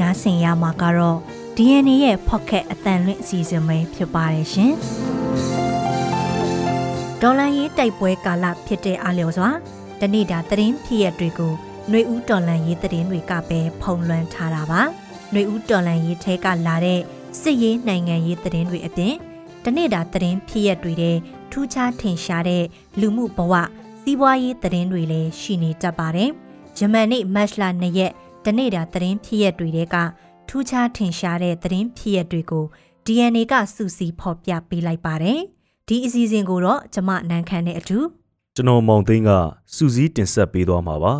နားဆင်ရမှာကတော့ DNA ရဲ့ Pocket အတန်လွင့်အစီအစဉ်ပဲဖြစ်ပါတယ်ရှင်။ဒေါ်လာရေးတိုက်ပွဲကာလဖြစ်တဲ့အားလျော်စွာတနေ့တာသတင်းဖြစ်ရတွေကိုຫນွေဦးတော်လန်ရေးသတင်းတွေကပဲဖုံလွှမ်းထားတာပါ။ຫນွေဦးတော်လန်ရေးထဲကလာတဲ့စစ်ရေးနိုင်ငံရေးသတင်းတွေအပြင်တနေ့တာသတင်းဖြစ်ရတွေတဲ့ထူးခြားထင်ရှားတဲ့လူမှုဘဝစီးပွားရေးသတင်းတွေလည်းရှိနေတတ်ပါတယ်။ဂျမန်နေ့မတ်လ2ရက် တနေ့တာသတင်းဖြစ်ရတွေကထူးခြားထင်ရှားတဲ့သတင်းဖြစ်ရတွေကို DNA ကစုစည်းဖော်ပြပေးလိုက်ပါတယ်။ဒီအစီအစဉ်ကိုတော့ကျမနန်းခမ်းနဲ့အတူကျွန်တော်မောင်သိန်းကစူးစီးတင်ဆက်ပေးသွားမှာပါ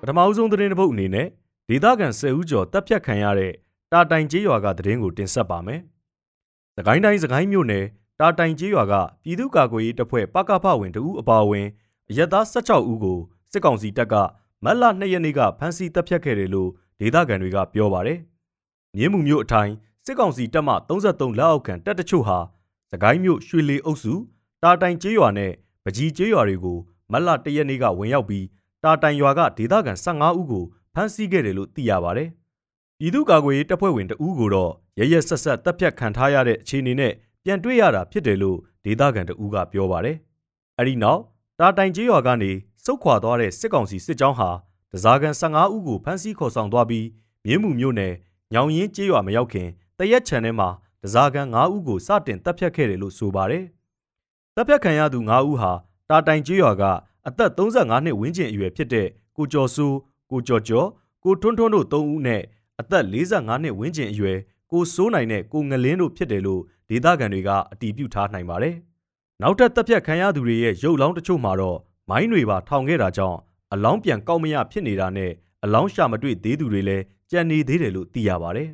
ပထမအဆုံးသတင်းတစ်ပုဒ်အနေနဲ့ဒေသခံ10ဦးကျော်တပ်ဖြတ်ခံရတဲ့တာတိုင်ကျေးရွာကသတင်းကိုတင်ဆက်ပါမယ်။သခိုင်းတိုင်းသခိုင်းမြို့နယ်တာတိုင်ကျေးရွာကပြည်သူ့ကာကွယ်ရေးတပ်ဖွဲ့ပကဖဝင်တဦးအပါအဝင် အရက်သား16ဦးကိုစစ်ကောင်စီတပ်ကမတ်လ2ရက်နေ့ကဖမ်းဆီးတပ်ဖြတ်ခဲ့တယ်လို့ဒေသခံတွေကပြောပါတယ်။မြင်းမှုမြို့အထိုင်စစ်ကောင်စီတပ်မှ33လက်အောက်ခံတပ်တချို့ဟာစကိုင်းမြို့ရွှေလီအုပ်စုတာတိုင်ကျေးရွာနဲ့ပကြီးကျေးရွာတွေကိုမတ်လ1ရက်နေ့ကဝင်ရောက်ပြီးတာတိုင်ရွာကဒေသခံ15ဦးကိုဖမ်းဆီးခဲ့တယ်လို့သိရပါတယ်။ပြည်သူ့ကာကွယ်ရေးတပ်ဖွဲ့ဝင်တဦးကိုတော့ရရဆက်ဆက်တပ်ဖြတ်ခံထားရတဲ့အခြေအနေနဲ့ပြန်တွေ့ရတာဖြစ်တယ်လို့ဒေသခံတဦးကပြောပါတယ်။အဲဒီနောက် တာတိုင်ကျေးရွာကနေစုတ်ခွာသွားတဲ့စစ်ကောင်စီစစ်ကြောင်းဟာတစားကန်15ဦးကိုဖမ်းဆီးခေါ်ဆောင်သွားပြီးမြင်းမှုမြို့နယ်ညောင်ရင်ကျေးရွာမရောက်ခင်တရက်ချန်ထဲမှာတစားကန်9ဦးကိုစတင်တပ်ဖြတ်ခဲ့တယ်လို့ဆိုပါတယ်။တပ်ဖြတ်ခံရသူ9ဦးဟာတာတိုင်ကျေးရွာကအသက်35နှစ်ဝန်းကျင်အရွယ်ဖြစ်တဲ့ကိုကျော်စိုးကိုကျော်ကျော်ကိုထွန်းထွန်းတို့3ဦးနဲ့အသက်45နှစ်ဝန်းကျင်အရွယ်ကိုစိုးနိုင်နဲ့ကိုငလင်းတို့ဖြစ်တယ်လို့ဒေသခံတွေကအတည်ပြုထားနိုင်ပါတယ်။ နောက်ထပ်တပ်ဖြတ်ခံရသူတွေရဲ့ရုပ်လောင်းတချို့မှာတော့မိုင်းတွေပါထောင်ခဲ့တာကြောင့်အလောင်းပြန်ကောက်မရဖြစ်နေတာနဲ့အလောင်းရှာမတွေ့သေးသူတွေလည်းကြံနေသေးတယ်လို့သိရပါတယ်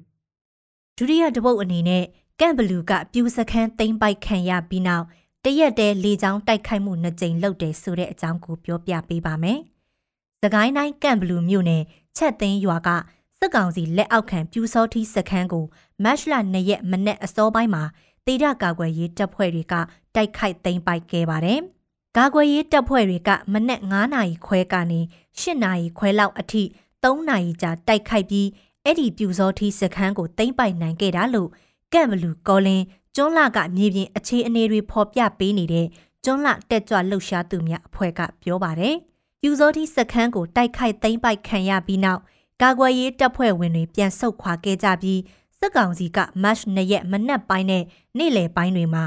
။ဒုတိယတပုတ်အနေနဲ့ကန့်ဘလူကပြူစခန်းသိမ်းပိုက်ခံရပြီးနောက်တရက်တည်းလေကြောင်းတိုက်ခိုက်မှုနှစ်ကြိမ်လုပ်တယ်ဆိုတဲ့အကြောင်းကိုပြောပြပေးပါမယ်။သကိုင်းတိုင်းကန့်ဘလူမြို့နယ်ချက်သိန်းရွာကစစ်ကောင်စီလက်အောက်ခံပြူစောထီးစခန်းကိုမတ်လ2ရက်မနေ့အစောပိုင်းမှာတေဒကာကွယ်ရေးတပ်ဖွဲ့တွေက တိုက်ခိုက်သိမ်းပိုက်ခဲ့ပါတယ်။ကာကွယ်ရေးတပ်ဖွဲ့တွေကမနက်9နာရီခွဲကနေ10နာရီခွဲလောက်အထိ3နာရီကြာတိုက်ခိုက်ပြီးအဲ့ဒီပြူစောထီးစခန်းကိုသိမ်းပိုက်နိုင်ခဲ့တာလို့ကန့်ဘလူကောလင်းကျွန်းလကမြေပြင်အခြေအနေတွေဖော်ပြပေးနေတဲ့ကျွန်းလတက်ကြွလှုပ်ရှားသူများအဖွဲ့ကပြောပါတယ်။ပြူစောတိစခန်းကိုတိုက်ခိုက်သိမ်းပိုက်ခံရပြီးနောက်ကာကွယ်ရေးတပ်ဖွဲ့ဝင်တွေပြန်ဆုတ်ခွာခဲ့ကြပြီးစစ်ကောင်စီကမတ်2ရက်မနက်ပိုင်းနဲ့နေ့လယ်ပိုင်းတွေမှာ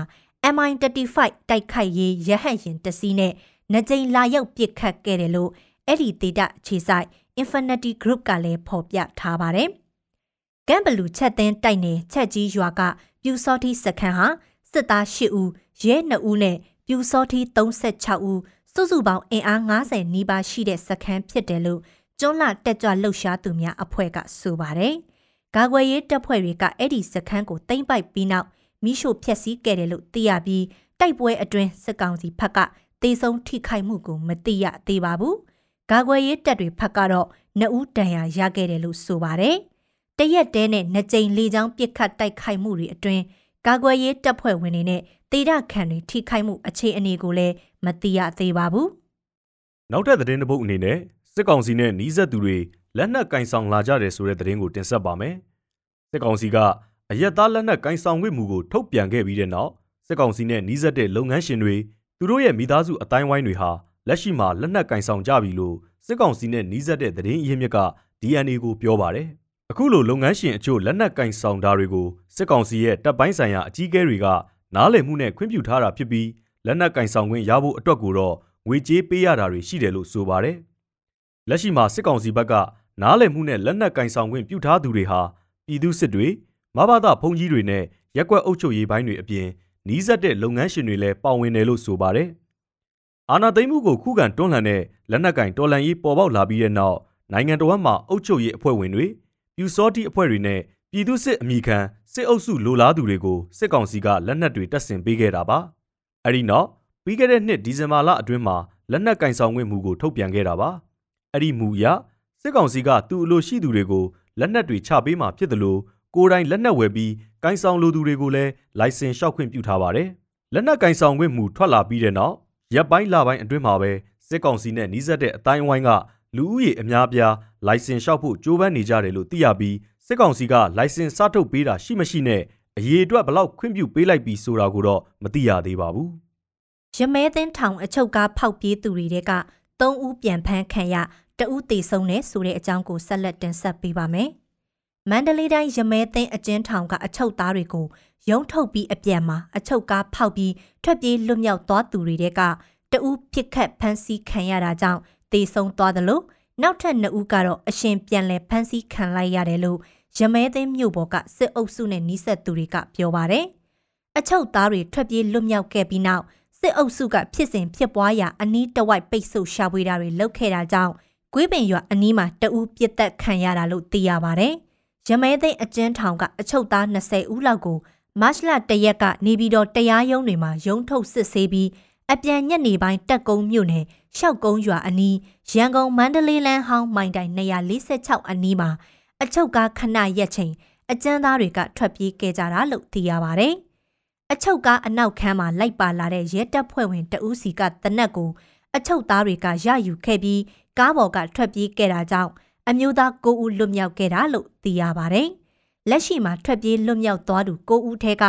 MI35 တိုက်ခိုက်ရေးရဟတ်ရင်တစီးနဲ့နှကြိမ်လာရောက်ပစ်ခတ်ခဲ့တယ်လို့အဲ့ဒီဒေတာခြေဆိုင် Infinity Group ကလည်းဖော်ပြထားပါတယ်။ကမ်ဘလူချက်သင်းတိုက်နယ်ချက်ကြီးရွာကပြူစောတိစခန်းဟာစစ်သား8ဦးရဲ2ဦးနဲ့ပြူစောတိ36ဦးစုစုပေါင်းအင်အား90နီးပါးရှိတဲ့စခန်းဖြစ်တယ်လို့ကျွန်းလာတက်ကြွလှုပ်ရှားသူများအဖွဲ့ကဆိုပါတယ်။ဂါခွေရေးတပ်ဖွဲ့တွေကအဲ့ဒီစခန်းကိုသိမ်းပိုက်ပြီးနောက် မိရှို့ဖျက်ဆီးခဲ့တယ်လို့သိရပြီးတိုက်ပွဲအတွင်းစစ်ကောင်စီဘက်ကတေဆုံးထိခိုက်မှုကိုမသိရသေးပါဘူး။ဂါခွေရေးတပ်တွေဘက်ကတော့နှစ်ဦးတန်ရာရခဲ့တယ်လို့ဆိုပါတယ်။တရက်တဲနဲ့နှစ်ကြိမ်လေကြောင်းပစ်ခတ်တိုက်ခိုက်မှုတွေအတွင်းကာကွယ်ရေးတပ်ဖွဲ့ဝင်တွေနဲ့တေဒခံတွေထိခိုက်မှုအခြေအနေကိုလည်းမသိရသေးပါဘူး။နောက်ထပ်သတင်းတစ်ပုဒ်အနေနဲ့စစ်ကောင်စီနဲ့နှီးဆက်သူတွေလက်နက်ကင်ဆောင်လာကြတယ်ဆိုတဲ့သတင်းကိုတင်ဆက်ပါမယ်။စစ်ကောင်စီက အရက်သားလက်နက်ကင်ဆောင်ခွင့်မူကိုထုတ်ပြန်ခဲ့ပြီးတဲ့နောက်စစ်ကောင်စီနဲ့နှီးဆက်တဲ့လုပ်ငန်းရှင်တွေသူတို့ရဲ့မိသားစုအတိုင်းဝိုင်းတွေဟာလက်ရှိမှာလက်နက်ကင်ဆောင်ကြပြီလို့စစ်ကောင်စီနဲ့နှီးဆက်တဲ့သတင်းအရင်းမြစ်က DNA ကိုပြောပါတယ်။အခုလိုလုပ်ငန်းရှင်အချို့လက်နက်ကင်ဆောင်တာတွေကိုစစ်ကောင်စီရဲ့တပ်ပိုင်းဆိုင်ရာအကြီးအကဲတွေကနားလည်မှုနဲ့ခွင့်ပြုထားတာဖြစ်ပြီးလက်နက်ကင်ဆောင်ခွင့်ရဖို့အတွက်ကိုတော့ငွေကြေးပေးရတာတွေရှိတယ်လို့ဆိုပါတယ်။လက်ရှိမှာစစ်ကောင်စီဘက်ကနားလည်မှုနဲ့လက်နက်ကင်ဆောင်ခွင့်ပြုထားသူတွေဟာပြည်သူစစ်တွေ မဘာသာဖုန်ကြီးတွေနဲ့ရက်ကွက်အုပ်ချုပ်ရေးပိုင်းတွေအပြင်နီးစပ်တဲ့လုပ်ငန်းရှင်တွေလည်းပါဝင်တယ်လို့ဆိုပါတယ်။အာဏာသိမ်းမှုကိုခုခံတွန်းလှန်တဲ့လက်နက်ကင်တော်လှန်ရေးပေါ်ပေါက်လာပြီးတဲ့နောက်နိုင်ငံတော်မှာအုပ်ချုပ်ရေးအဖွဲ့ဝင်တွေပြူစောတိအဖွဲ့တွေနဲ့ပြည်သူစစ်အမိခံစစ်အုပ်စုလိုလားသူတွေကိုစစ်ကောင်စီကလက်နက်တွေတပ်ဆင်ပေးခဲ့တာပါ။အဲဒီနောက်ပြီးခဲ့တဲ့နှစ်ဒီဇင်ဘာလအတွင်းမှာလက်နက်ကင်ဆောင်ခွင့်မူကိုထုတ်ပြန်ခဲ့တာပါ။အဲ့ဒီမူအရစစ်ကောင်စီကသူ့အလိုရှိသူတွေကိုလက်နက်တွေချပေးမှာဖြစ်တယ်လို့ ကိုယ်တိုင်လက်နက်ဝယ်ပြီးကင်ဆောင်လိုသူတွေကိုလည်းလိုင်စင်လျှောက်ခွင့်ပြုထားပါတယ်။လက်နက်ကင်ဆောင်ခွင့်မူထွက်လာပြီးတဲ့နောက်ရပ်ပိုင်းလပိုင်းအတွင်းမှာပဲစစ်ကောင်စီနဲ့နှီးစပ်တဲ့အတိုင်းအဝိုင်းကလူဦးရေအများပြားလိုင်စင်လျှောက်ဖို့ကြိုးပမ်းနေကြတယ်လို့သိရပြီးစစ်ကောင်စီကလိုင်စင်စထုတ်ပေးတာရှိမရှိနဲ့အရေးအတွက်ဘလောက်ခွင့်ပြုပေးလိုက်ပြီဆိုတာကိုတော့မသိရသေးပါဘူးရမဲသင်းထောင်အချုပ်ကားဖောက်ပြေးသူတွေက3ဦးပြန်ဖမ်းခံရတဦးသေဆုံးတယ်ဆိုတဲ့အကြောင်းကိုဆက်လက်တင်ဆက်ပေးပါမယ်။ မန္တလေးတိုင်းရမဲသင်းအကျဉ်းထောင်ကအချုပ်သားတွေကိုရုံးထုတ်ပြီးအပြန်မှာအချုပ်ကားဖောက်ပြီးထွက်ပြေးလွတ်မြောက်သွားသူတွေကတဦးပြစ်ခတ်ဖမ်းဆီးခံရတာကြောင့်သေဆုံးသွားတယ်လို့နောက်ထပ်2ဦးကတော့အရှင်ပြန်လည်ဖမ်းဆီးခံလိုက်ရတယ်လို့ရမဲသိန်းမြို့ပေါ်ကစစ်အုပ်စုနဲ့နှီးဆက်သူတွေကပြောပါတယ်။အချုပ်သားတွေထွက်ပြေးလွတ်မြောက်ခဲ့ပြီးနောက်စစ်အုပ်စုကဖြစ်စဉ်ဖြစ်ပွားရာအနီးတဝိုက်ပိတ်ဆို့ရှာဖွေတာတွေလုပ်ခဲ့တာကြောင့်ကွေးပင်ရွာအနီးမှာတအူးပြစ်တက်ခံရတာလို့သိရပါတယ်။ ရမဲသိန်းအကျဉ်းထောင်ကအချုပ်သား20ဦးလောက်ကိုမတ်လတရက်ကနေပြီးတော့တရားရုံးတွေမှာရုံးထုတ်စစ်ဆေးပြီးအပြန်ညက်နေပိုင်းတက်ကုန်းမြို့နယ်ရှောက်ကုန်းရွာအနီးရန်ကုန်မန္တလေးလမ်းဟောင်းမိုင်တိုင်246အနီးမှာအချုပ်ကားခဏရက်ချိန်အကျန်းသားတွေကထွက်ပြေးခဲ့ကြတာလို့သိရပါဗျ။အချုပ်ကားအနောက်ခန်းမှာလိုက်ပါလာတဲ့ရဲတပ်ဖွဲ့ဝင်တဦးစီကတနက်ကိုအချုပ်သားတွေကရယူခဲ့ပြီးကားပေါ်ကထွက်ပြေးခဲ့တာကြောင့် အမျိုးသား9ဦးလွတ်မြောက်ခဲ့တာလို့သိရပါဗျ။လက်ရှိမှာထွက်ပြေးလွတ်မြောက်သွားသူ9ဦးထဲက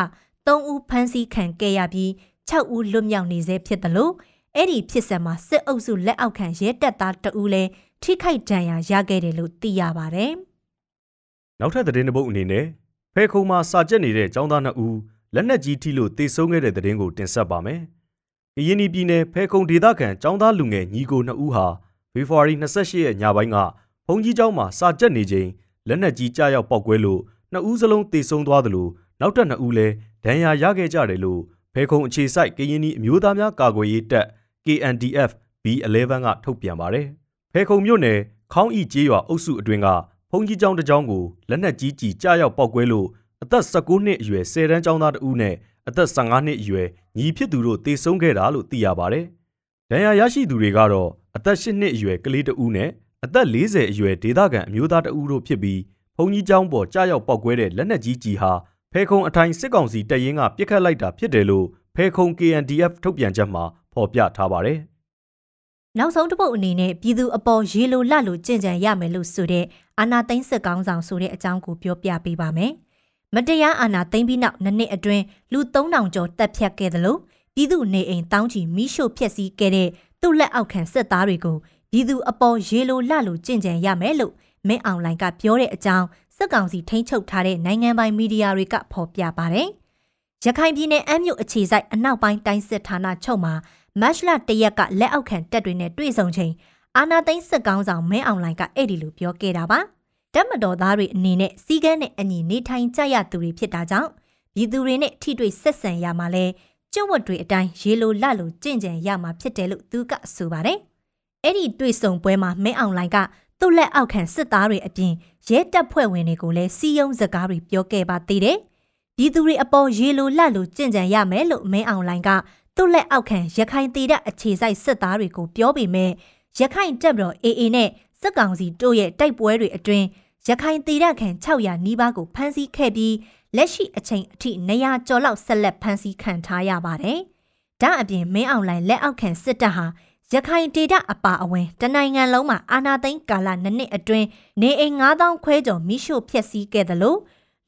3ဦးဖမ်းဆီးခံခဲ့ရပြီး6ဦးလွတ်မြောက်နေဆဲဖြစ်တယ်လို့အဲ့ဒီဖြစ်စဉ်မှာစစ်အုပ်စုလက်အောက်ခံရဲတပ်သားတဦးလည်းထိခိုက်ဒဏ်ရာရခဲ့တယ်လို့သိရပါဗျ။နောက်ထပ်သတင်းတစ်ပုဒ်အနေနဲ့ဖဲခုံမှာစာကျက်နေတဲ့ចောင်းသား2ဦးလက်နက်ကြီးထိလို့တေဆုံးခဲ့တဲ့သတင်းကိုတင်ဆက်ပါမယ်။ကရင်ပြည်နယ်ဖဲခုံဒေသခံចောင်းသားလူငယ်ညီကို2ဦးဟာဖေဖော်ဝါရီ28ရက်ညပိုင်းက ဘုံကြီးကျောင်းမှာစာကျက်နေချိန်လက်နက်ကြီးကြားရောက်ပောက်ကွဲလို့နှစ်ဦးစလုံးတေဆုံးသွားသလိုနောက်ထပ်နှစ်ဦးလည်းဒဏ်ရာရခဲ့ကြတယ်လို့ဖဲခုံအခြေစိုက်ကရင်နီအမျိုးသားများကာကွယ်ရေးတပ် KNDF B11 ကထုတ်ပြန်ပါတယ်။ဖဲခုံမြို့နယ်ခေါင်းဤကျေးရွာအုပ်စုအတွင်းကဖုန်ကြီးကျောင်းတစ်ကျောင်းကိုလက်နက်ကြီးကြီးကြားရောက်ပောက်ကွဲလို့အသက်16နှစ်အရွယ်10တန်းကျောင်းသားတဦးနဲ့အသက်15နှစ်အရွယ်ညီဖြစ်သူတို့တေဆုံးခဲ့တာလို့သိရပါတယ်။ဒဏ်ရာရရှိသူတွေကတော့အသက်8နှစ်အရွယ်ကလေးတဦးနဲ့ အသက်40အရွယ်ဒေသခံအမျိုးသားတဦးတို့ဖြစ်ပြီးဘုံကြီးကျောင်းပေါ်ကြားရောက်ပောက်ကွဲတဲ့လက်နက်ကြီးကြီးဟာဖဲခုံအထိုင်စစ်ကောင်စီတပ်ရင်းကပြစ်ခတ်လိုက်တာဖြစ်တယ်လို့ဖဲခုံ KNDF ထုတ်ပြန်ချက်မှာဖော်ပြထားပါတယ်။နောက်ဆုံးတစ်ပုတ်အနေနဲ့ပြည်သူအပေါ်ရေလိုလလိုကြင်ကြံရမယ်လို့ဆိုတဲ့အာနာသိန်းစစ်ကောင်းဆောင်ဆိုတဲ့အကြောင်းကိုပြောပြပေးပါမယ်။မတရားအာနာသိန်းပြီးနောက်နှစ်နှစ်အတွင်းလူ3000ကျော်တပ်ဖြတ်ခဲ့တယ်လို့ပြည်သူနေအိမ်တောင်းချီမိရှို့ဖျက်ဆီးခဲ့တဲ့သူ့လက်အောက်ခံစစ်သားတွေကို ပြည်သူအပေါ်ရေလိုလလိုကြင်ကြံရမယ်လို့မင်းအောင်လိုင်ကပြောတဲ့အကြောင်းစစ်ကောင်စီထိန်းချုပ်ထားတဲ့နိုင်ငံပိုင်မီဒီယာတွေကဖော်ပြပါတယ်။ရခိုင်ပြည်နယ်အမ်းမြို့အခြေစိုက်အနောက်ပိုင်းတိုင်းစစ်ဌာနချုပ်မှာမတ်လတရက်ကလက်အောက်ခံတပ်တွေနဲ့တွေ့ဆုံချိန်အာနာသိန်းစစ်ကောင်းဆောင်မင်းအောင်လိုင်ကအဲ့ဒီလိုပြောခဲ့တာပါ။တပ်မတော်သားတွေအနေနဲ့စီကန်းနဲ့အညီနေထိုင်ကြရသူတွေဖြစ်တာကြောင့်ပြည်သူတွေနဲ့ထိတွေ့ဆက်ဆံရမှာလဲကျွတ်ဝတ်တွေအတိုင်းရေလိုလလိုကြင့်ကြံရမှာဖြစ်တယ်လို့သူကဆိုပါတယ်။ အဲ့ဒီတွေ့ဆုံပွဲမှာမင်းအောင်လိုင်ကသူ့လက်အောက်ခံစစ်သားတွေအပြင်ရဲတပ်ဖွဲ့ဝင်တွေကိုလည်းစီယုံစကားတွေပြောခဲ့ပါသေးတယ်။ဒီသူတွေအပေါ်ရေလိုလတ်လိုကြင်ကြံရမယ်လို့မင်းအောင်လိုင်ကသူ့လက်အောက်ခံရခိုင်တေတဲ့အခြေစိုက်စစ်သားတွေကိုပြောပေမဲ့ရခိုင်တပ်မတော် AA နဲ့စစ်ကောင်စီတို့ရဲ့တိုက်ပွဲတွေအတွင်းရခိုင်တေတဲ့ခံ600နီးပါးကိုဖမ်းဆီးခဲ့ပြီးလက်ရှိအချိန်အထိ200ကျော်လောက်ဆက်လက်ဖမ်းဆီးခံထားရပါတယ်။ဒါအပြင်မင်းအောင်လိုင်လက်အောက်ခံစစ်တပ်ဟာ ရခိုင်ဒေသအပါအဝင်တနိုင်ငံလုံးမှာအာနာသိန်းကာလနှစ်နှစ်အတွင်းနေအိမ်9000ခွဲကျော်မိရှို့ဖျက်ဆီးခဲ့တယ်လို့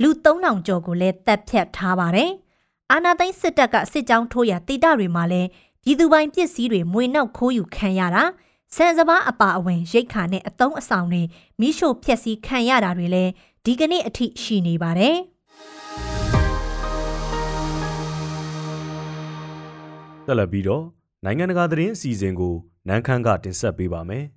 လူ3000ကျော်ကိုလည်းတပ်ဖြတ်ထားပါတယ်။အာနာသိန်းစစ်တပ်ကစစ်ကြောင်းထိုးရာဒေသတွေမှာလည်းပြည်သူပိုင်ပစ္စည်းတွေမွေနှောက်ခိုးယူခံရတာဆန်စပါးအပါအဝင်ရိတ်ခါနဲ့အတုံးအဆောင်တွေမိရှို့ဖျက်ဆီးခံရတာတွေလည်းဒီကနေ့အထိရှိနေပါတယ်။တက်လက်ပြီးတော့ နိုင်ငံတကာသတင်းအစီအစဉ်ကိုနန်းခမ်းကတင်ဆက်ပေးပါမယ်။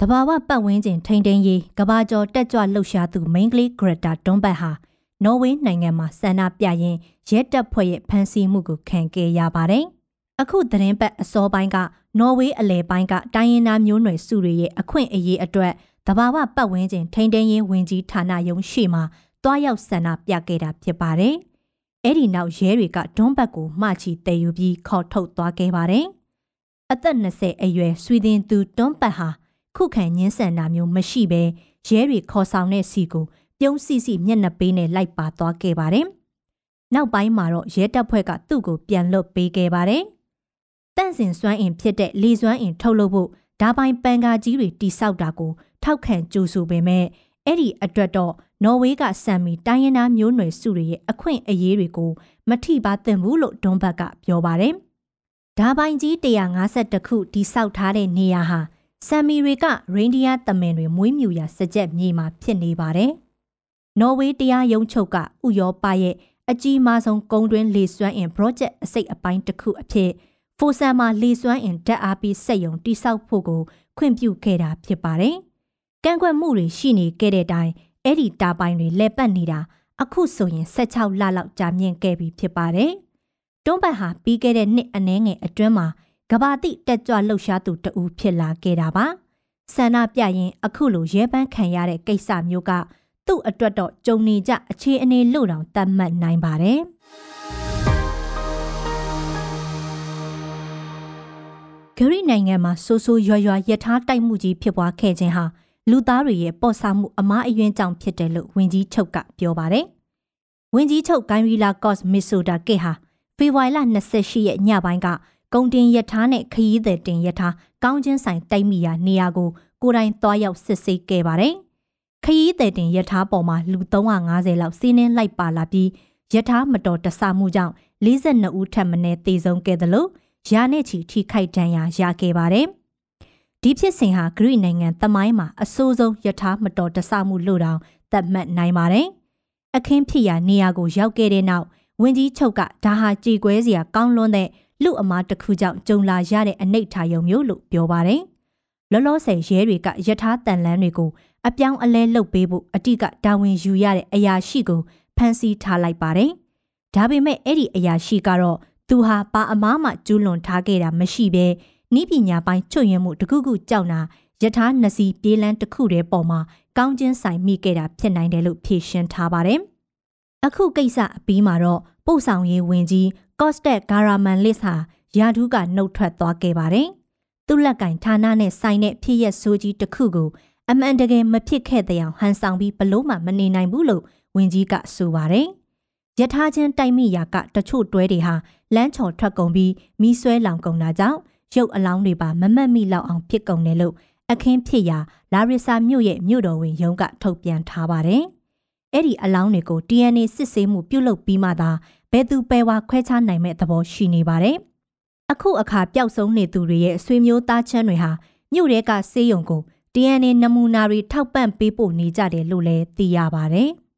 တဘာဝပတ်ဝန်းကျင်ထိန်ထိန်ရေးကဘာကျော်တက်ကြွလှုပ်ရှားသူမိန်းကလေးဂရတာတွန်ဘတ်ဟာနော်ဝေးနိုင်ငံမှာဆန္ဒပြရင်ရဲတပ်ဖွဲ့ရဲ့ဖမ်းဆီးမှုကိုခံခဲ့ရပါတယ်။အခုသတင်းပတ်အစောပိုင်းကနော်ဝေးအလဲပိုင်းကတိုင်းရင်းသားမျိုးနွယ်စုတွေရဲ့အခွင့်အရေးအတွက်တဘာဝပတ်ဝန်းကျင်ထိန်ထိန်ရေးဝင်ကြီးဌာနရုံးရှိမှာ တွားရောက်ဆန္ဒပြခဲ့တာဖြစ်ပါတယ်။အဲ့ဒီနောက်ရဲတွေကဒွန်းဘတ်ကိုမှချီတည်ယူပြီးခေါ်ထုတ်သွားခဲ့ပါတယ်။အသက်20အရွယ်ဆွီဒင်သူတွန်းဘတ်ဟာခုခံညှင်းဆန်တာမျိုးမရှိဘဲရဲတွေခေါ်ဆောင်တဲ့စီကိုပြုံးစီစီမျက်နှာပေးနဲ့လိုက်ပါသွားခဲ့ပါတယ်နောက်ပိုင်းမှာတော့ရဲတပ်ဖွဲ့ကသူ့ကိုပြန်လွတ်ပေးခဲ့ပါတယ်။တန့်စင်စွမ်းအင်ဖြစ်တဲ့လေစွမ်းအင်ထုတ်လုပ်ဖို့ဓာပိုင်ပန်ကာကြီးတွေတိစောက်တာကိုထောက်ခံကြိုးဆိုပေမဲ့ အဲ့ဒီအတွက်တော့နော်ဝေးကဆမ်မီတိုင်းရင်းသားမျိုးနွယ်စုတွေရဲ့အခွင့်အရေးတွေကိုမထိပါသင့်ဘူးလို့ဒွန်ဘတ်ကပြောပါတယ်။ဓာပိုင်ကြီး152ခုတိစောက်ထားတဲ့နေရာဟာဆမ်မီတွေကရိန်ဒီယာတမင်တွေမွေးမြူရာစကြက်မြေမှာဖြစ်နေပါတယ်။နော်ဝေးတရားရုံးချုပ်ကဥရောပရဲ့အကြီးမားဆုံးကုန်းတွင်းလေစွမ်းအင် project အစိတ်အပိုင်းတစ်ခုအဖြစ်ဖိုဆန်မှာလေစွမ်းအင်ဓာတ်အားပေးစက်ရုံတိစောက်ဖို့ကိုခွင့်ပြုခဲ့တာဖြစ်ပါတယ်။က န့်ကွက်မှုတွေရှိနေခဲ့တဲ့တိုင်အဲ့ဒီတာပိုင်တွေလက်ပတ်နေတာအခုဆိုရင်16လလောက်ကြာမြင့်ခဲ့ပြီဖြစ်ပါတယ်။တွန်းပတ်ဟာပြီးခဲ့တဲ့နှစ်အနည်းငယ်အတွင်းမှာကဘာတိတက်ကြွလှုပ်ရှားသူတဦးဖြစ်လာခဲ့တာပါ။ဆန္ဒပြရင်အခုလိုရဲပန်းခံရတဲ့ကိစ္စမျိုးကသူ့အတွက်တော့ကြုံနေကြအခြေအနေလို့တောင်သတ်မှတ်နိုင်ပါတယ်။ဂရိနိုင်ငံမှာဆိုးဆိုးရွာရွာယထာတိုက်မှုကြီးဖြစ်ပွားခဲ့ခြင်းဟာ လူသားတွေရဲ့ပေါ့ဆမှုအမားအယွင်းကြောင့်ဖြစ်တယ်လို့ဝင်ကြီးချုပ်ကပြောပါတယ်။ဝင်ကြီးချုပ်ဂိုင်းရီလာကော့စ်မီဆိုဒါကစ်ဟာဖေဖော်ဝါရီလ28ရက်ညပိုင်းကကုံတင်ယထာနဲ့ခရီးသည်တင်ယထာကောင်းချင်းဆိုင်တိုက်မိရာနေရာကိုကိုယ်တိုင်သွားရောက်စစ်ဆေးခဲ့ပါတယ်။ခရီးသည်တင်ယထာပေါ်မှာလူ350လောက်စီးနှင်းလိုက်ပါလာပြီးယထာမတော်တဆမှုကြောင့်42ဦးထပ်မံတေဆုံးခဲ့တယ်လို့ရာနဲ့ချီထိခိုက်ဒဏ်ရာရခဲ့ပါတယ်။ ဒီဖြစ်စဉ်ဟာဂရိနိုင်ငံသမိုင်းမှာအဆိုးဆုံးယထာမတော်တဆမှုလို့တောင်သတ်မှတ်နိုင်ပါတယ်။အခင်းဖြစ်ရာနေရာကိုရောက်ခဲ့တဲ့နောက်ဝင်းကြီးချုပ်ကဒါဟာကြေကွဲစရာကောင်းလွန်းတဲ့လူအမားတစ်ခုကြောင့်ကြုံလာရတဲ့အနိဋ္ဌာယုံမျိုးလို့ပြောပါတယ်။လောလောဆယ်ရဲတွေကယထာတန်လန်းတွေကိုအပြောင်းအလဲလုပ်ပေးဖို့အတိကတာဝန်ယူရတဲ့အရာရှိကိုဖမ်းဆီးထားလိုက်ပါတယ်။ဒါပေမဲ့အဲ့ဒီအရာရှိကတော့သူဟာပါအမားမှကျူးလွန်ထားခဲ့တာမရှိဘဲ ဤပညာပိုင်းချွတ်ယွင်းမှုတခုခုကြောက်နာယထာနစီပြေးလန်းတစ်ခုတည်းပေါ်မှာကောင်းချင်းဆိုင်မိခဲ့တာဖြစ်နိုင်တယ်လို့ဖြေရှင်းထားပါတယ်။အခုကိစ္စအပြီးမှာတော့ပို့ဆောင်ရေးဝင်ကြီးကော့စတက်ဂါရာမန်လစ်ဟာယာဒူးကနှုတ်ထွက်သွားခဲ့ပါတယ်။သူ့လက်ကင်ဌာနနဲ့ဆိုင်တဲ့ဖြစ်ရက်ဆိုးကြီးတစ်ခုကိုအမှန်တကယ်မဖြစ်ခဲ့တဲ့အောင်ဟန်ဆောင်ပြီးဘလို့မှမနေနိုင်ဘူးလို့ဝင်ကြီးကဆိုပါတယ်။ယထာချင်းတိုက်မိရာကတချို့တွဲတွေဟာလမ်းချော်ထွက်ကုန်ပြီးမီးဆွဲလောင်ကုန်တာကြောင့် ရုပ်အလောင်းတွေပါမမတ်မိလောက်အောင်ဖြစ်ကုန်တယ်လို့အခင်းဖြစ်ရာလာရစ်ဆာမြို့ရဲ့မြို့တော်ဝင်ရုံးကထုတ်ပြန်ထားပါတယ်။အဲ့ဒီအလောင်းတွေကို DNA စစ်ဆေးမှုပြုလုပ်ပြီးမှသာဘယ်သူပဲဝါခွဲခြားနိုင်မဲ့သဘောရှိနေပါတယ်။အခုအခါပျောက်ဆုံးနေသူတွေရဲ့ဆွေမျိုးသားချင်းတွေဟာမြို့ရဲကဆေးရုံကို DNA နမူနာတွေထောက်ပံ့ပေးဖို့နေကြတယ်လို့လည်းသိရပါတယ်။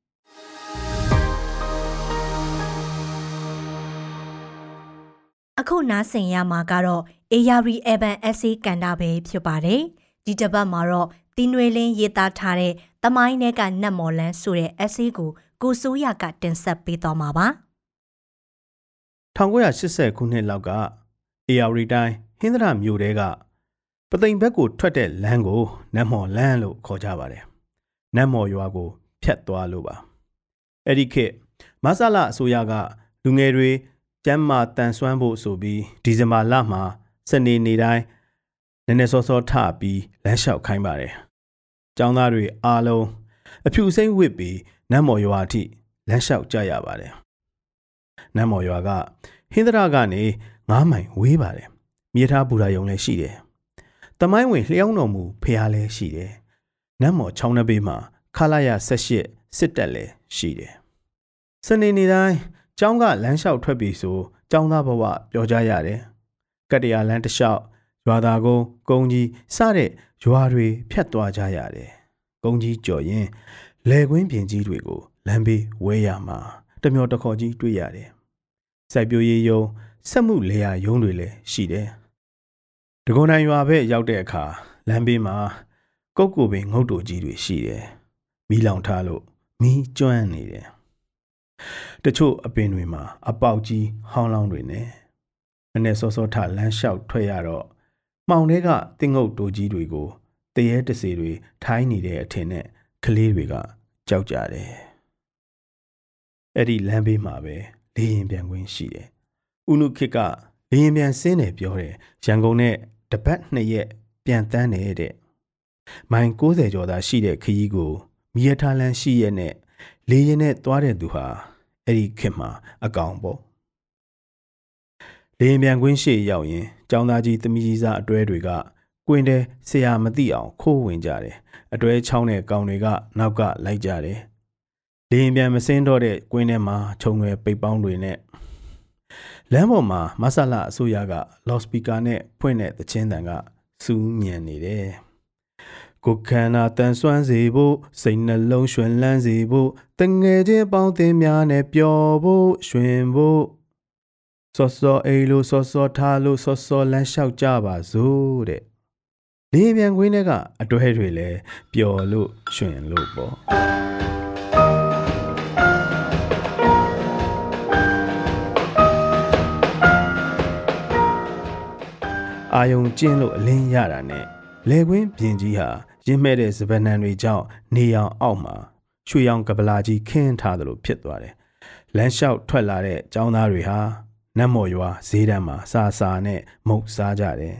အခုနားဆင်ရမှာကတော့ ARI Evan Essay ကန်တာပဲဖြစ်ပါတယ်။ဒီတစ်ပတ်မှာတော့တင်းနွေလင်းရေးသားထားတဲ့တမိုင်းထဲကနတ်မော်လန်းဆိုတဲ့ essay ကိုကိုစိုးရကတင်ဆက်ပေးသွားမှာပါ။1980ခုနှစ်လောက်က ARI တိုင်းဟင်းသရမြို့တဲကပသိမ်ဘက်ကိုထွက်တဲ့လမ်းကိုနတ်မော်လန်းလို့ခေါ်ကြပါတယ်။နတ်မော်ရွာကိုဖြတ်သွားလို့ပါ။အဲ့ဒီခေတ်မဆလာအစိုးရကလူငယ်တွေကျမ်းမာတန်ဆွမ်းဖို့ဆိုပြီးဒီဇင်ဘာလမှာ စနေနေ့တိုင်းနည်းနည်းစောစောထပြီးလမ်းလျှောက်ခိုင်းပါတယ်။ကျောင်းသားတွေအားလုံးအဖြူစိမ့်ဝစ်ပြီးနတ်မော်ရွာအထိလမ်းလျှောက်ကြရပါတယ်။နတ်မော်ရွာကဟင်းသရကနေ9မိုင်ဝေးပါတယ်။မြေထားဘူရာယုံလည်းရှိတယ်။တမိုင်းဝင်လျှောင်းတော်မူဖះလည်းရှိတယ်။နတ်မော်ချောင်းနှပေးမှာခလာရ78စစ်တပ်လည်းရှိတယ်။စနေနေ့တိုင်းကျောင်းကလမ်းလျှောက်ထွက်ပြီဆိုကျောင်းသားဘဝပြောကြရတယ်။ ကတ္တရာလမ်းတစ်လျှောက်ရွာသားကုန်းကုန်းကြီးစတဲ့ရွာတွေဖြတ်သွားကြရတယ်။ကုန်းကြီးကြော်ရင်လယ်ကွင်းပြင်ကြီးတွေကိုလမ်းဘေးဝဲရမှာတမျောတခေါ်ကြီးတွေ့ရတယ်။စိုက်ပျိုးရေးယုံစက်မှုလေယာယုံတွေလည်းရှိတယ်။ဒဂုံနိုင်ရွာဘက်ရောက်တဲ့အခါလမ်းဘေးမှာကုတ်ကိုပင်ငုတ်တူကြီးတွေရှိတယ်။မီးလောင်ထားလို့မီးကျွမ်းနေတယ်။တချို့အပင်တွေမှာအပေါက်ကြီးဟောင်းလောင်းတွေနဲ့ မနဲ့စောစောထလမ်းလျှောက်ထွက်ရတော့မှောင်တွေကတင်းငုတ်တိုကြီးတွေကိုတရေတစေတွေထိုင်းနေတဲ့အထင်နဲ့ကလေးတွေကကြောက်ကြတယ်အဲ့ဒီလမ်းဘေးမှာပဲလေရင်ပြန်ခွင်းရှိတယ်ဥနုခစ်ကလေရင်ပြန်ဆင်းတယ်ပြောတယ်ရန်ကုန်နဲ့တပတ်နှစ်ရက်ပြန်တန်းနေတဲ့မိုင်60ကျော်သာရှိတဲ့ခရီးကိုမီးရထားလမ်းရှိရဲ့နဲ့လေရင်နဲ့သွားတဲ့သူဟာအဲ့ဒီခေတ်မှာအကောင်ပေါ့ လေရင်ပြန်ကွင်းရှေ့ရောက်ရင်ကျောင်းသားကြီးသမီးကြီးစားအတွဲတွေကကွင်းထဲဆရာမသိအောင်ခိုးဝင်ကြတယ်အတွဲချောင်းတဲ့ကောင်တွေကနောက်ကလိုက်ကြတယ်လေရင်ပြန်မစင်းတော့တဲ့ကွင်းထဲမှာခြုံရွယ်ပိတ်ပေါင်းတွေနဲ့လမ်းပေါ်မှာမဆလာအစိုးရက လော့စပီကာနဲ့ဖွင့်တဲ့သချင်းတန်ကစူးညံနေတယ်ကိုခန္ဓာတန်ဆွမ်းစေဖို့စိတ်နှလုံးရွှင်လန်းစေဖို့တငယ်ချင်းပေါင်းသင်းများနဲ့ပျော်ဖို့ရွှင်ဖို့ စောစောအိလို့စောစောထားလို့စောစောလမ်းလျှောက်ကြပါစို့တဲ့လေပြန်ခွင်းထဲကအတွဲတွေလည်းပျော်လို့ရွှင်လို့ပေါ့အာယုံကျင်းလို့အလင်းရတာနဲ့လေကွင်းပြင်ကြီးဟာရင်းမဲ့တဲ့စပနံတွေကြောင့်နေအောင်အောက်မှာရွှေရောင်ကပလာကြီးခင်းထားသလိုဖြစ်သွားတယ်။လမ်းလျှောက်ထွက်လာတဲ့ចောင်းသားတွေဟာ နတ်မော်ရွာဈေးတန်းမှာစာစာနဲ့မုတ်စားကြတယ်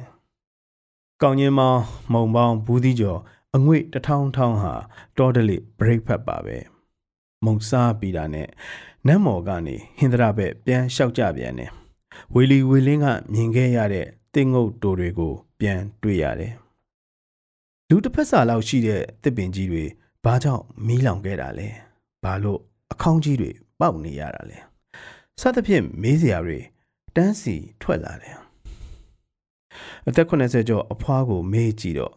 ။ကောင်းချင်းမောင်မုံပေါင်းဘူးသီးကျော်အငွေ့တထောင်ထောင်ဟာတောတလိဘရိတ်ဖက်ပါပဲ။မုံစားပြီးတာနဲ့နတ်မော်ကနေဟင်္ဒရာဘက်ပြန်လျှောက်ကြပြန်တယ်။ဝီလီဝီလင်းကမြင်ခဲ့ရတဲ့တင်းငုတ်တိုတွေကိုပြန်တွေ့ရတယ်။လူတစ်ဖက်စာလောက်ရှိတဲ့တစ်ပင်ကြီးတွေဘာကြောင့်မီးလောင်ခဲ့တာလဲ။ဘာလို့အခေါင်းကြီးတွေပေါက်နေရတာလဲ။ စသဖြင့်မေးစရာတွေတန်းစီထွက်လာတယ်။အသက်80ကျော်အဖွားကိုမေးကြည့်တော့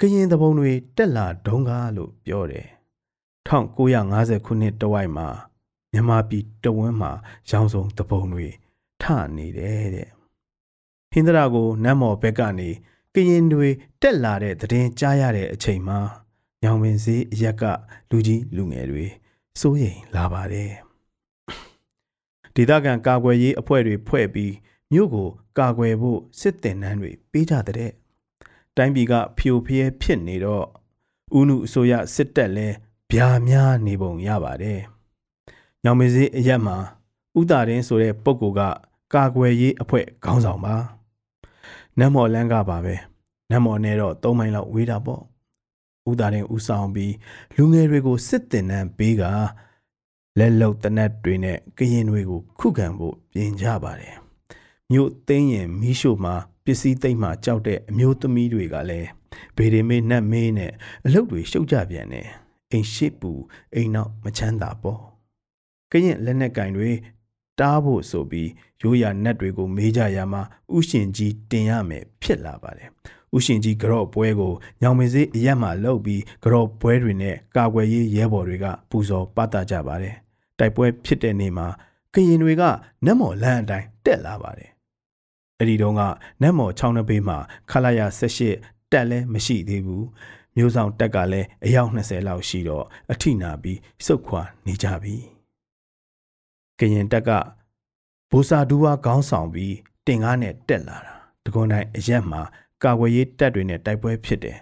ကရင်သဘုံတွေတက်လာဒုံကားလို့ပြောတယ်။1950ခုနှစ်တဝိုက်မှာမြန်မာပြည်တဝန်းမှာရောင်စုံသဘုံတွေထနေတယ်တဲ့။ဟင်္ဒရာကိုနတ်မော်ဘက်ကနေကရင်တွေတက်လာတဲ့သတင်းကြားရတဲ့အချိန်မှာညောင်ပင်စည်းအရက်ကလူကြီးလူငယ်တွေစိုးရိမ်လာပါတယ် ဒေသခံကာကွယ်ရေးအဖွဲ့တွေဖွဲ့ပြီးမြို့ကိုကာကွယ်ဖို့စစ်တင်နှန်းတွေပေးကြတဲ့တိုင်းပြည်ကဖြိုဖျဲဖြစ်နေတော့ဦးနုအစိုးရစစ်တပ်လဲဗျာများနေပုံရပါတယ်ညောင်ပင်စည်းအရက်မှာဥတာရင်ဆိုတဲ့ပုဂ္ဂိုလ်ကကာကွယ်ရေးအဖွဲ့ခေါင်းဆောင်ပါနတ်မော်လန်းကပါပဲနတ်မော်နဲ့တော့၃မိုင်လောက်ဝေးတာပေါ့ဦးသားရင်ဦးဆောင်ပြီးလူငယ်တွေကိုစစ်တင်နှံပေးက လက်လုံတနတ်တွေနဲ့ကရင်တွေကိုခုခံဖို့ပြင်ကြပါတယ်မြို့သိမ်းရင်မီးရှို့မှာပစ္စည်းသိမ်းမှာကြောက်တဲ့အမျိုးသမီးတွေကလည်းဗေဒီမေးနတ်မေးနဲ့အလုပ်တွေရှုပ်ကြပြန်တယ်အိမ်ရှိပူအိမ်နောက်မချမ်းသာပေါ့ကရင်လက်နက်ကင်တွေတားဖို့ဆိုပြီးရိုးရာနတ်တွေကိုမေးကြရမှာဥရှင်ကြီးတင်ရမယ်ဖြစ်လာပါတယ်ဥရှင်ကြီးကြော့ပွဲကိုညောင်မင်းစေးအရက်မှလှုပ်ပြီးကြော့ပွဲတွေနဲ့ကာကွယ်ရေးရဲဘော်တွေကပူဇော်ပသကြပါတယ် တိုက်ပွဲဖြစ်တဲ့နေ့မှာကရင်တွေကနတ်မော်လမ်းအတိုင်းတက်လာပါတယ်အဲ့ဒီတုန်းကနတ်မော်ချောင်းနှပေးမှာခလာရ78တက်လည်းမရှိသေးဘူးမျိုးဆောင်တက်ကလည်းအယောက်20လောက်ရှိတော့အထိနာပြီးစုတ်ခွာနေကြပြီကရင်တက်ကဘူစာဒူဝါခေါင်းဆောင်ပြီးတင်ကားနဲ့တက်လာတာတကွန်တိုင်းအရက်မှာကာဝေးရေးတပ်တွေနဲ့တိုက်ပွဲဖြစ်တယ်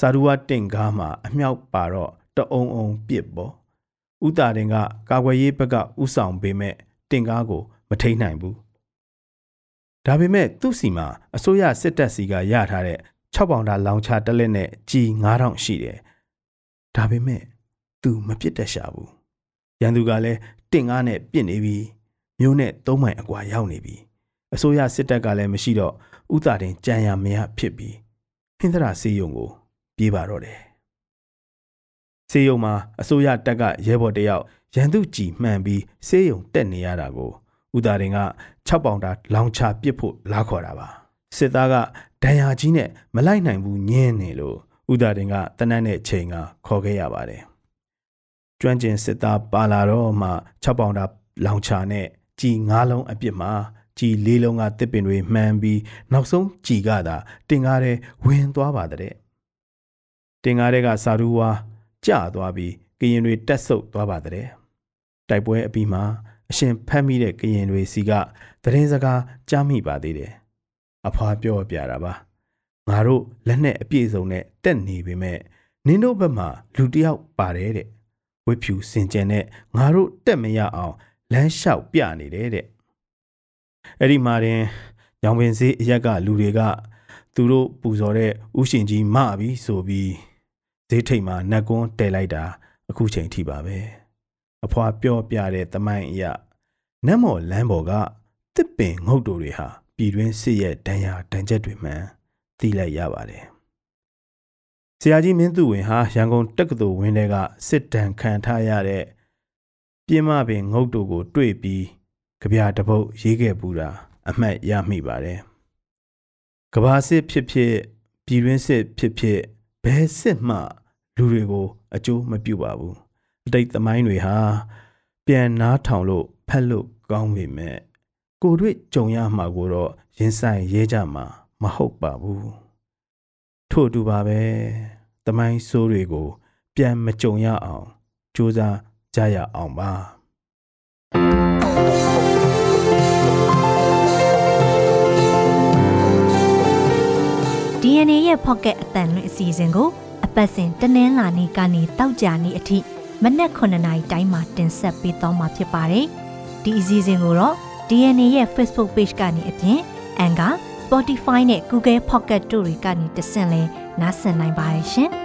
စာဒူဝါတင်ကားမှာအမြောက်ပါတော့တအုံအုံပစ်ပေါ့ ဥတာတင်ကကာဝေးရေးဘက်ကဥဆောင်ပေမဲ့တင်ကားကိုမထိန်နိုင်ဘူးဒါပေမဲ့သူ့စီမှာအစိုးရစစ်တပ်စီကရထားတဲ့6ပေါင်တာလောင်ချတက်လက်နဲ့ကြီး9000ရှိတယ်ဒါပေမဲ့သူမပြစ်တတ်ရှာဘူးရန်သူကလည်းတင့်ကားနဲ့ပြစ်နေပြီမျိုးနဲ့သုံးမိုင်အကွာရောက်နေပြီအစိုးရစစ်တပ်ကလည်းမရှိတော့ဥတာတင်ကြံရမရဖြစ်ပြီးဟင်္ဒရာစေယုံကို ပြေးပါတော့တယ် စေယုံမှာအစိုးရတပ်ကရဲဘော်တယောက်ရန်သူကြည်မှန်ပြီးစေယုံတက်နေရတာကိုဥတာတင်က6ပေါင်တာလောင်ချပစ်ဖို့လာခေါ်တာပါစစ်သားကဒဏ်ရာကြီးနဲ့မလိုက်နိုင်ဘူးညင်းနေလို့ဥတာတင်ကတနတ်နဲ့ချိန်ကခေါ်ခဲ့ရပါတယ်ကျွမ်းကျင်စစ်သားပါလာတော့မှ6ပေါင်တာလောင်ချနဲ့ကြီး9လုံးအပြစ်မှာကြီး၄လုံးကတစ်ပင်တွေမှန်ပြီးနောက်ဆုံးကြီးကသာတင်ကားထဲဝင်သွားပါတဲ့တင်ကားထဲကစာရူဝါ ကျသွားပြီးကရင်တွေတက်ဆုပ်သွားပါတဲ့တိုက်ပွဲအပြီးမှာအရှင်ဖမ်းမိတဲ့ကရင်တွေစီကသတင်းစကားကြားမိပါသေးတယ်အဖွာပြောပြတာပါငါတို့လက်နဲ့အပြည့်စုံနဲ့တက်နေပေမဲ့နင်းတို့ဘက်မှာလူတယောက်ပါတယ်တဲ့ဝိဖြူစင်ကြံနဲ့ငါတို့တက်မရအောင်လမ်းလျှောက်ပြနေတယ်တဲ့အဲ့ဒီမှာတင်ညောင်ပင်စေးအရက်ကလူတွေက သူတို့ပူဇော်တဲ့ဥရှင်ကြီးမပြီဆိုပြီး ဈေးထိတ်မှာနတ်ကွန်းတဲလိုက်တာအခုချိန်ထိပါပဲအဖွာပြောပြတဲ့တမိုင်းအရာနတ်မော်လမ်းပေါ်ကတစ်ပင်ငုတ်တူတွေဟာပြည်တွင်းစစ်ရဲ့ဒဏ်ရာဒဏ်ချက်တွေမှန်သိလိုက်ရပါတယ်ဆရာကြီးမင်းသူဝင်ဟာရန်ကုန်တက္ကသိုလ်ဝင်းထဲကစစ်တမ်းခံထားရတဲ့ပြင်းမပင်ငုတ်တူကိုတွေ့ပြီးကြပြတပုတ်ရေးခဲ့ပူတာအမှတ်ရမိပါတယ်ကဘာစစ်ဖြစ်ဖြစ်ပြည်တွင်းစစ်ဖြစ်ဖြစ်ဘယ်စစ်မှ လူတွေကိုအကျိုးမပြုပါဘူးအတိတ်သမိုင်းတွေဟာပြန်နားထောင်လို့ဖတ်လို့ကောင်းပေမဲ့ကိုတွေ့ကြုံရမှာကိုတော့ရင်ဆိုင်ရဲကြမှာမဟုတ်ပါဘူးထို့အတူပါပဲသမိုင်းဆိုးတွေကို ပြန်မကြုံရအောင်ကြိုးစားကြရအောင်ပါ DNA ရဲ့ Pocket အတန်လွင့်အစီအစဉ်ကိုအ ပတ်စဉ်တနင်္လာနေ့ကနေတောက်ကြနေ့အထိမနက်9:00နာရီတိုင်းမှာတင်ဆက်ပေးသွားမှာဖြစ်ပါတယ်။ဒီအစီအစဉ်ကိုတော့ DNA ရဲ့ Facebook Page ကနေအပြင် Anchor, Spotify နဲ့ Google Pocket တို့တွေကနေတဆင့်လဲနားဆင်နိုင်ပါတယ်ရှင်။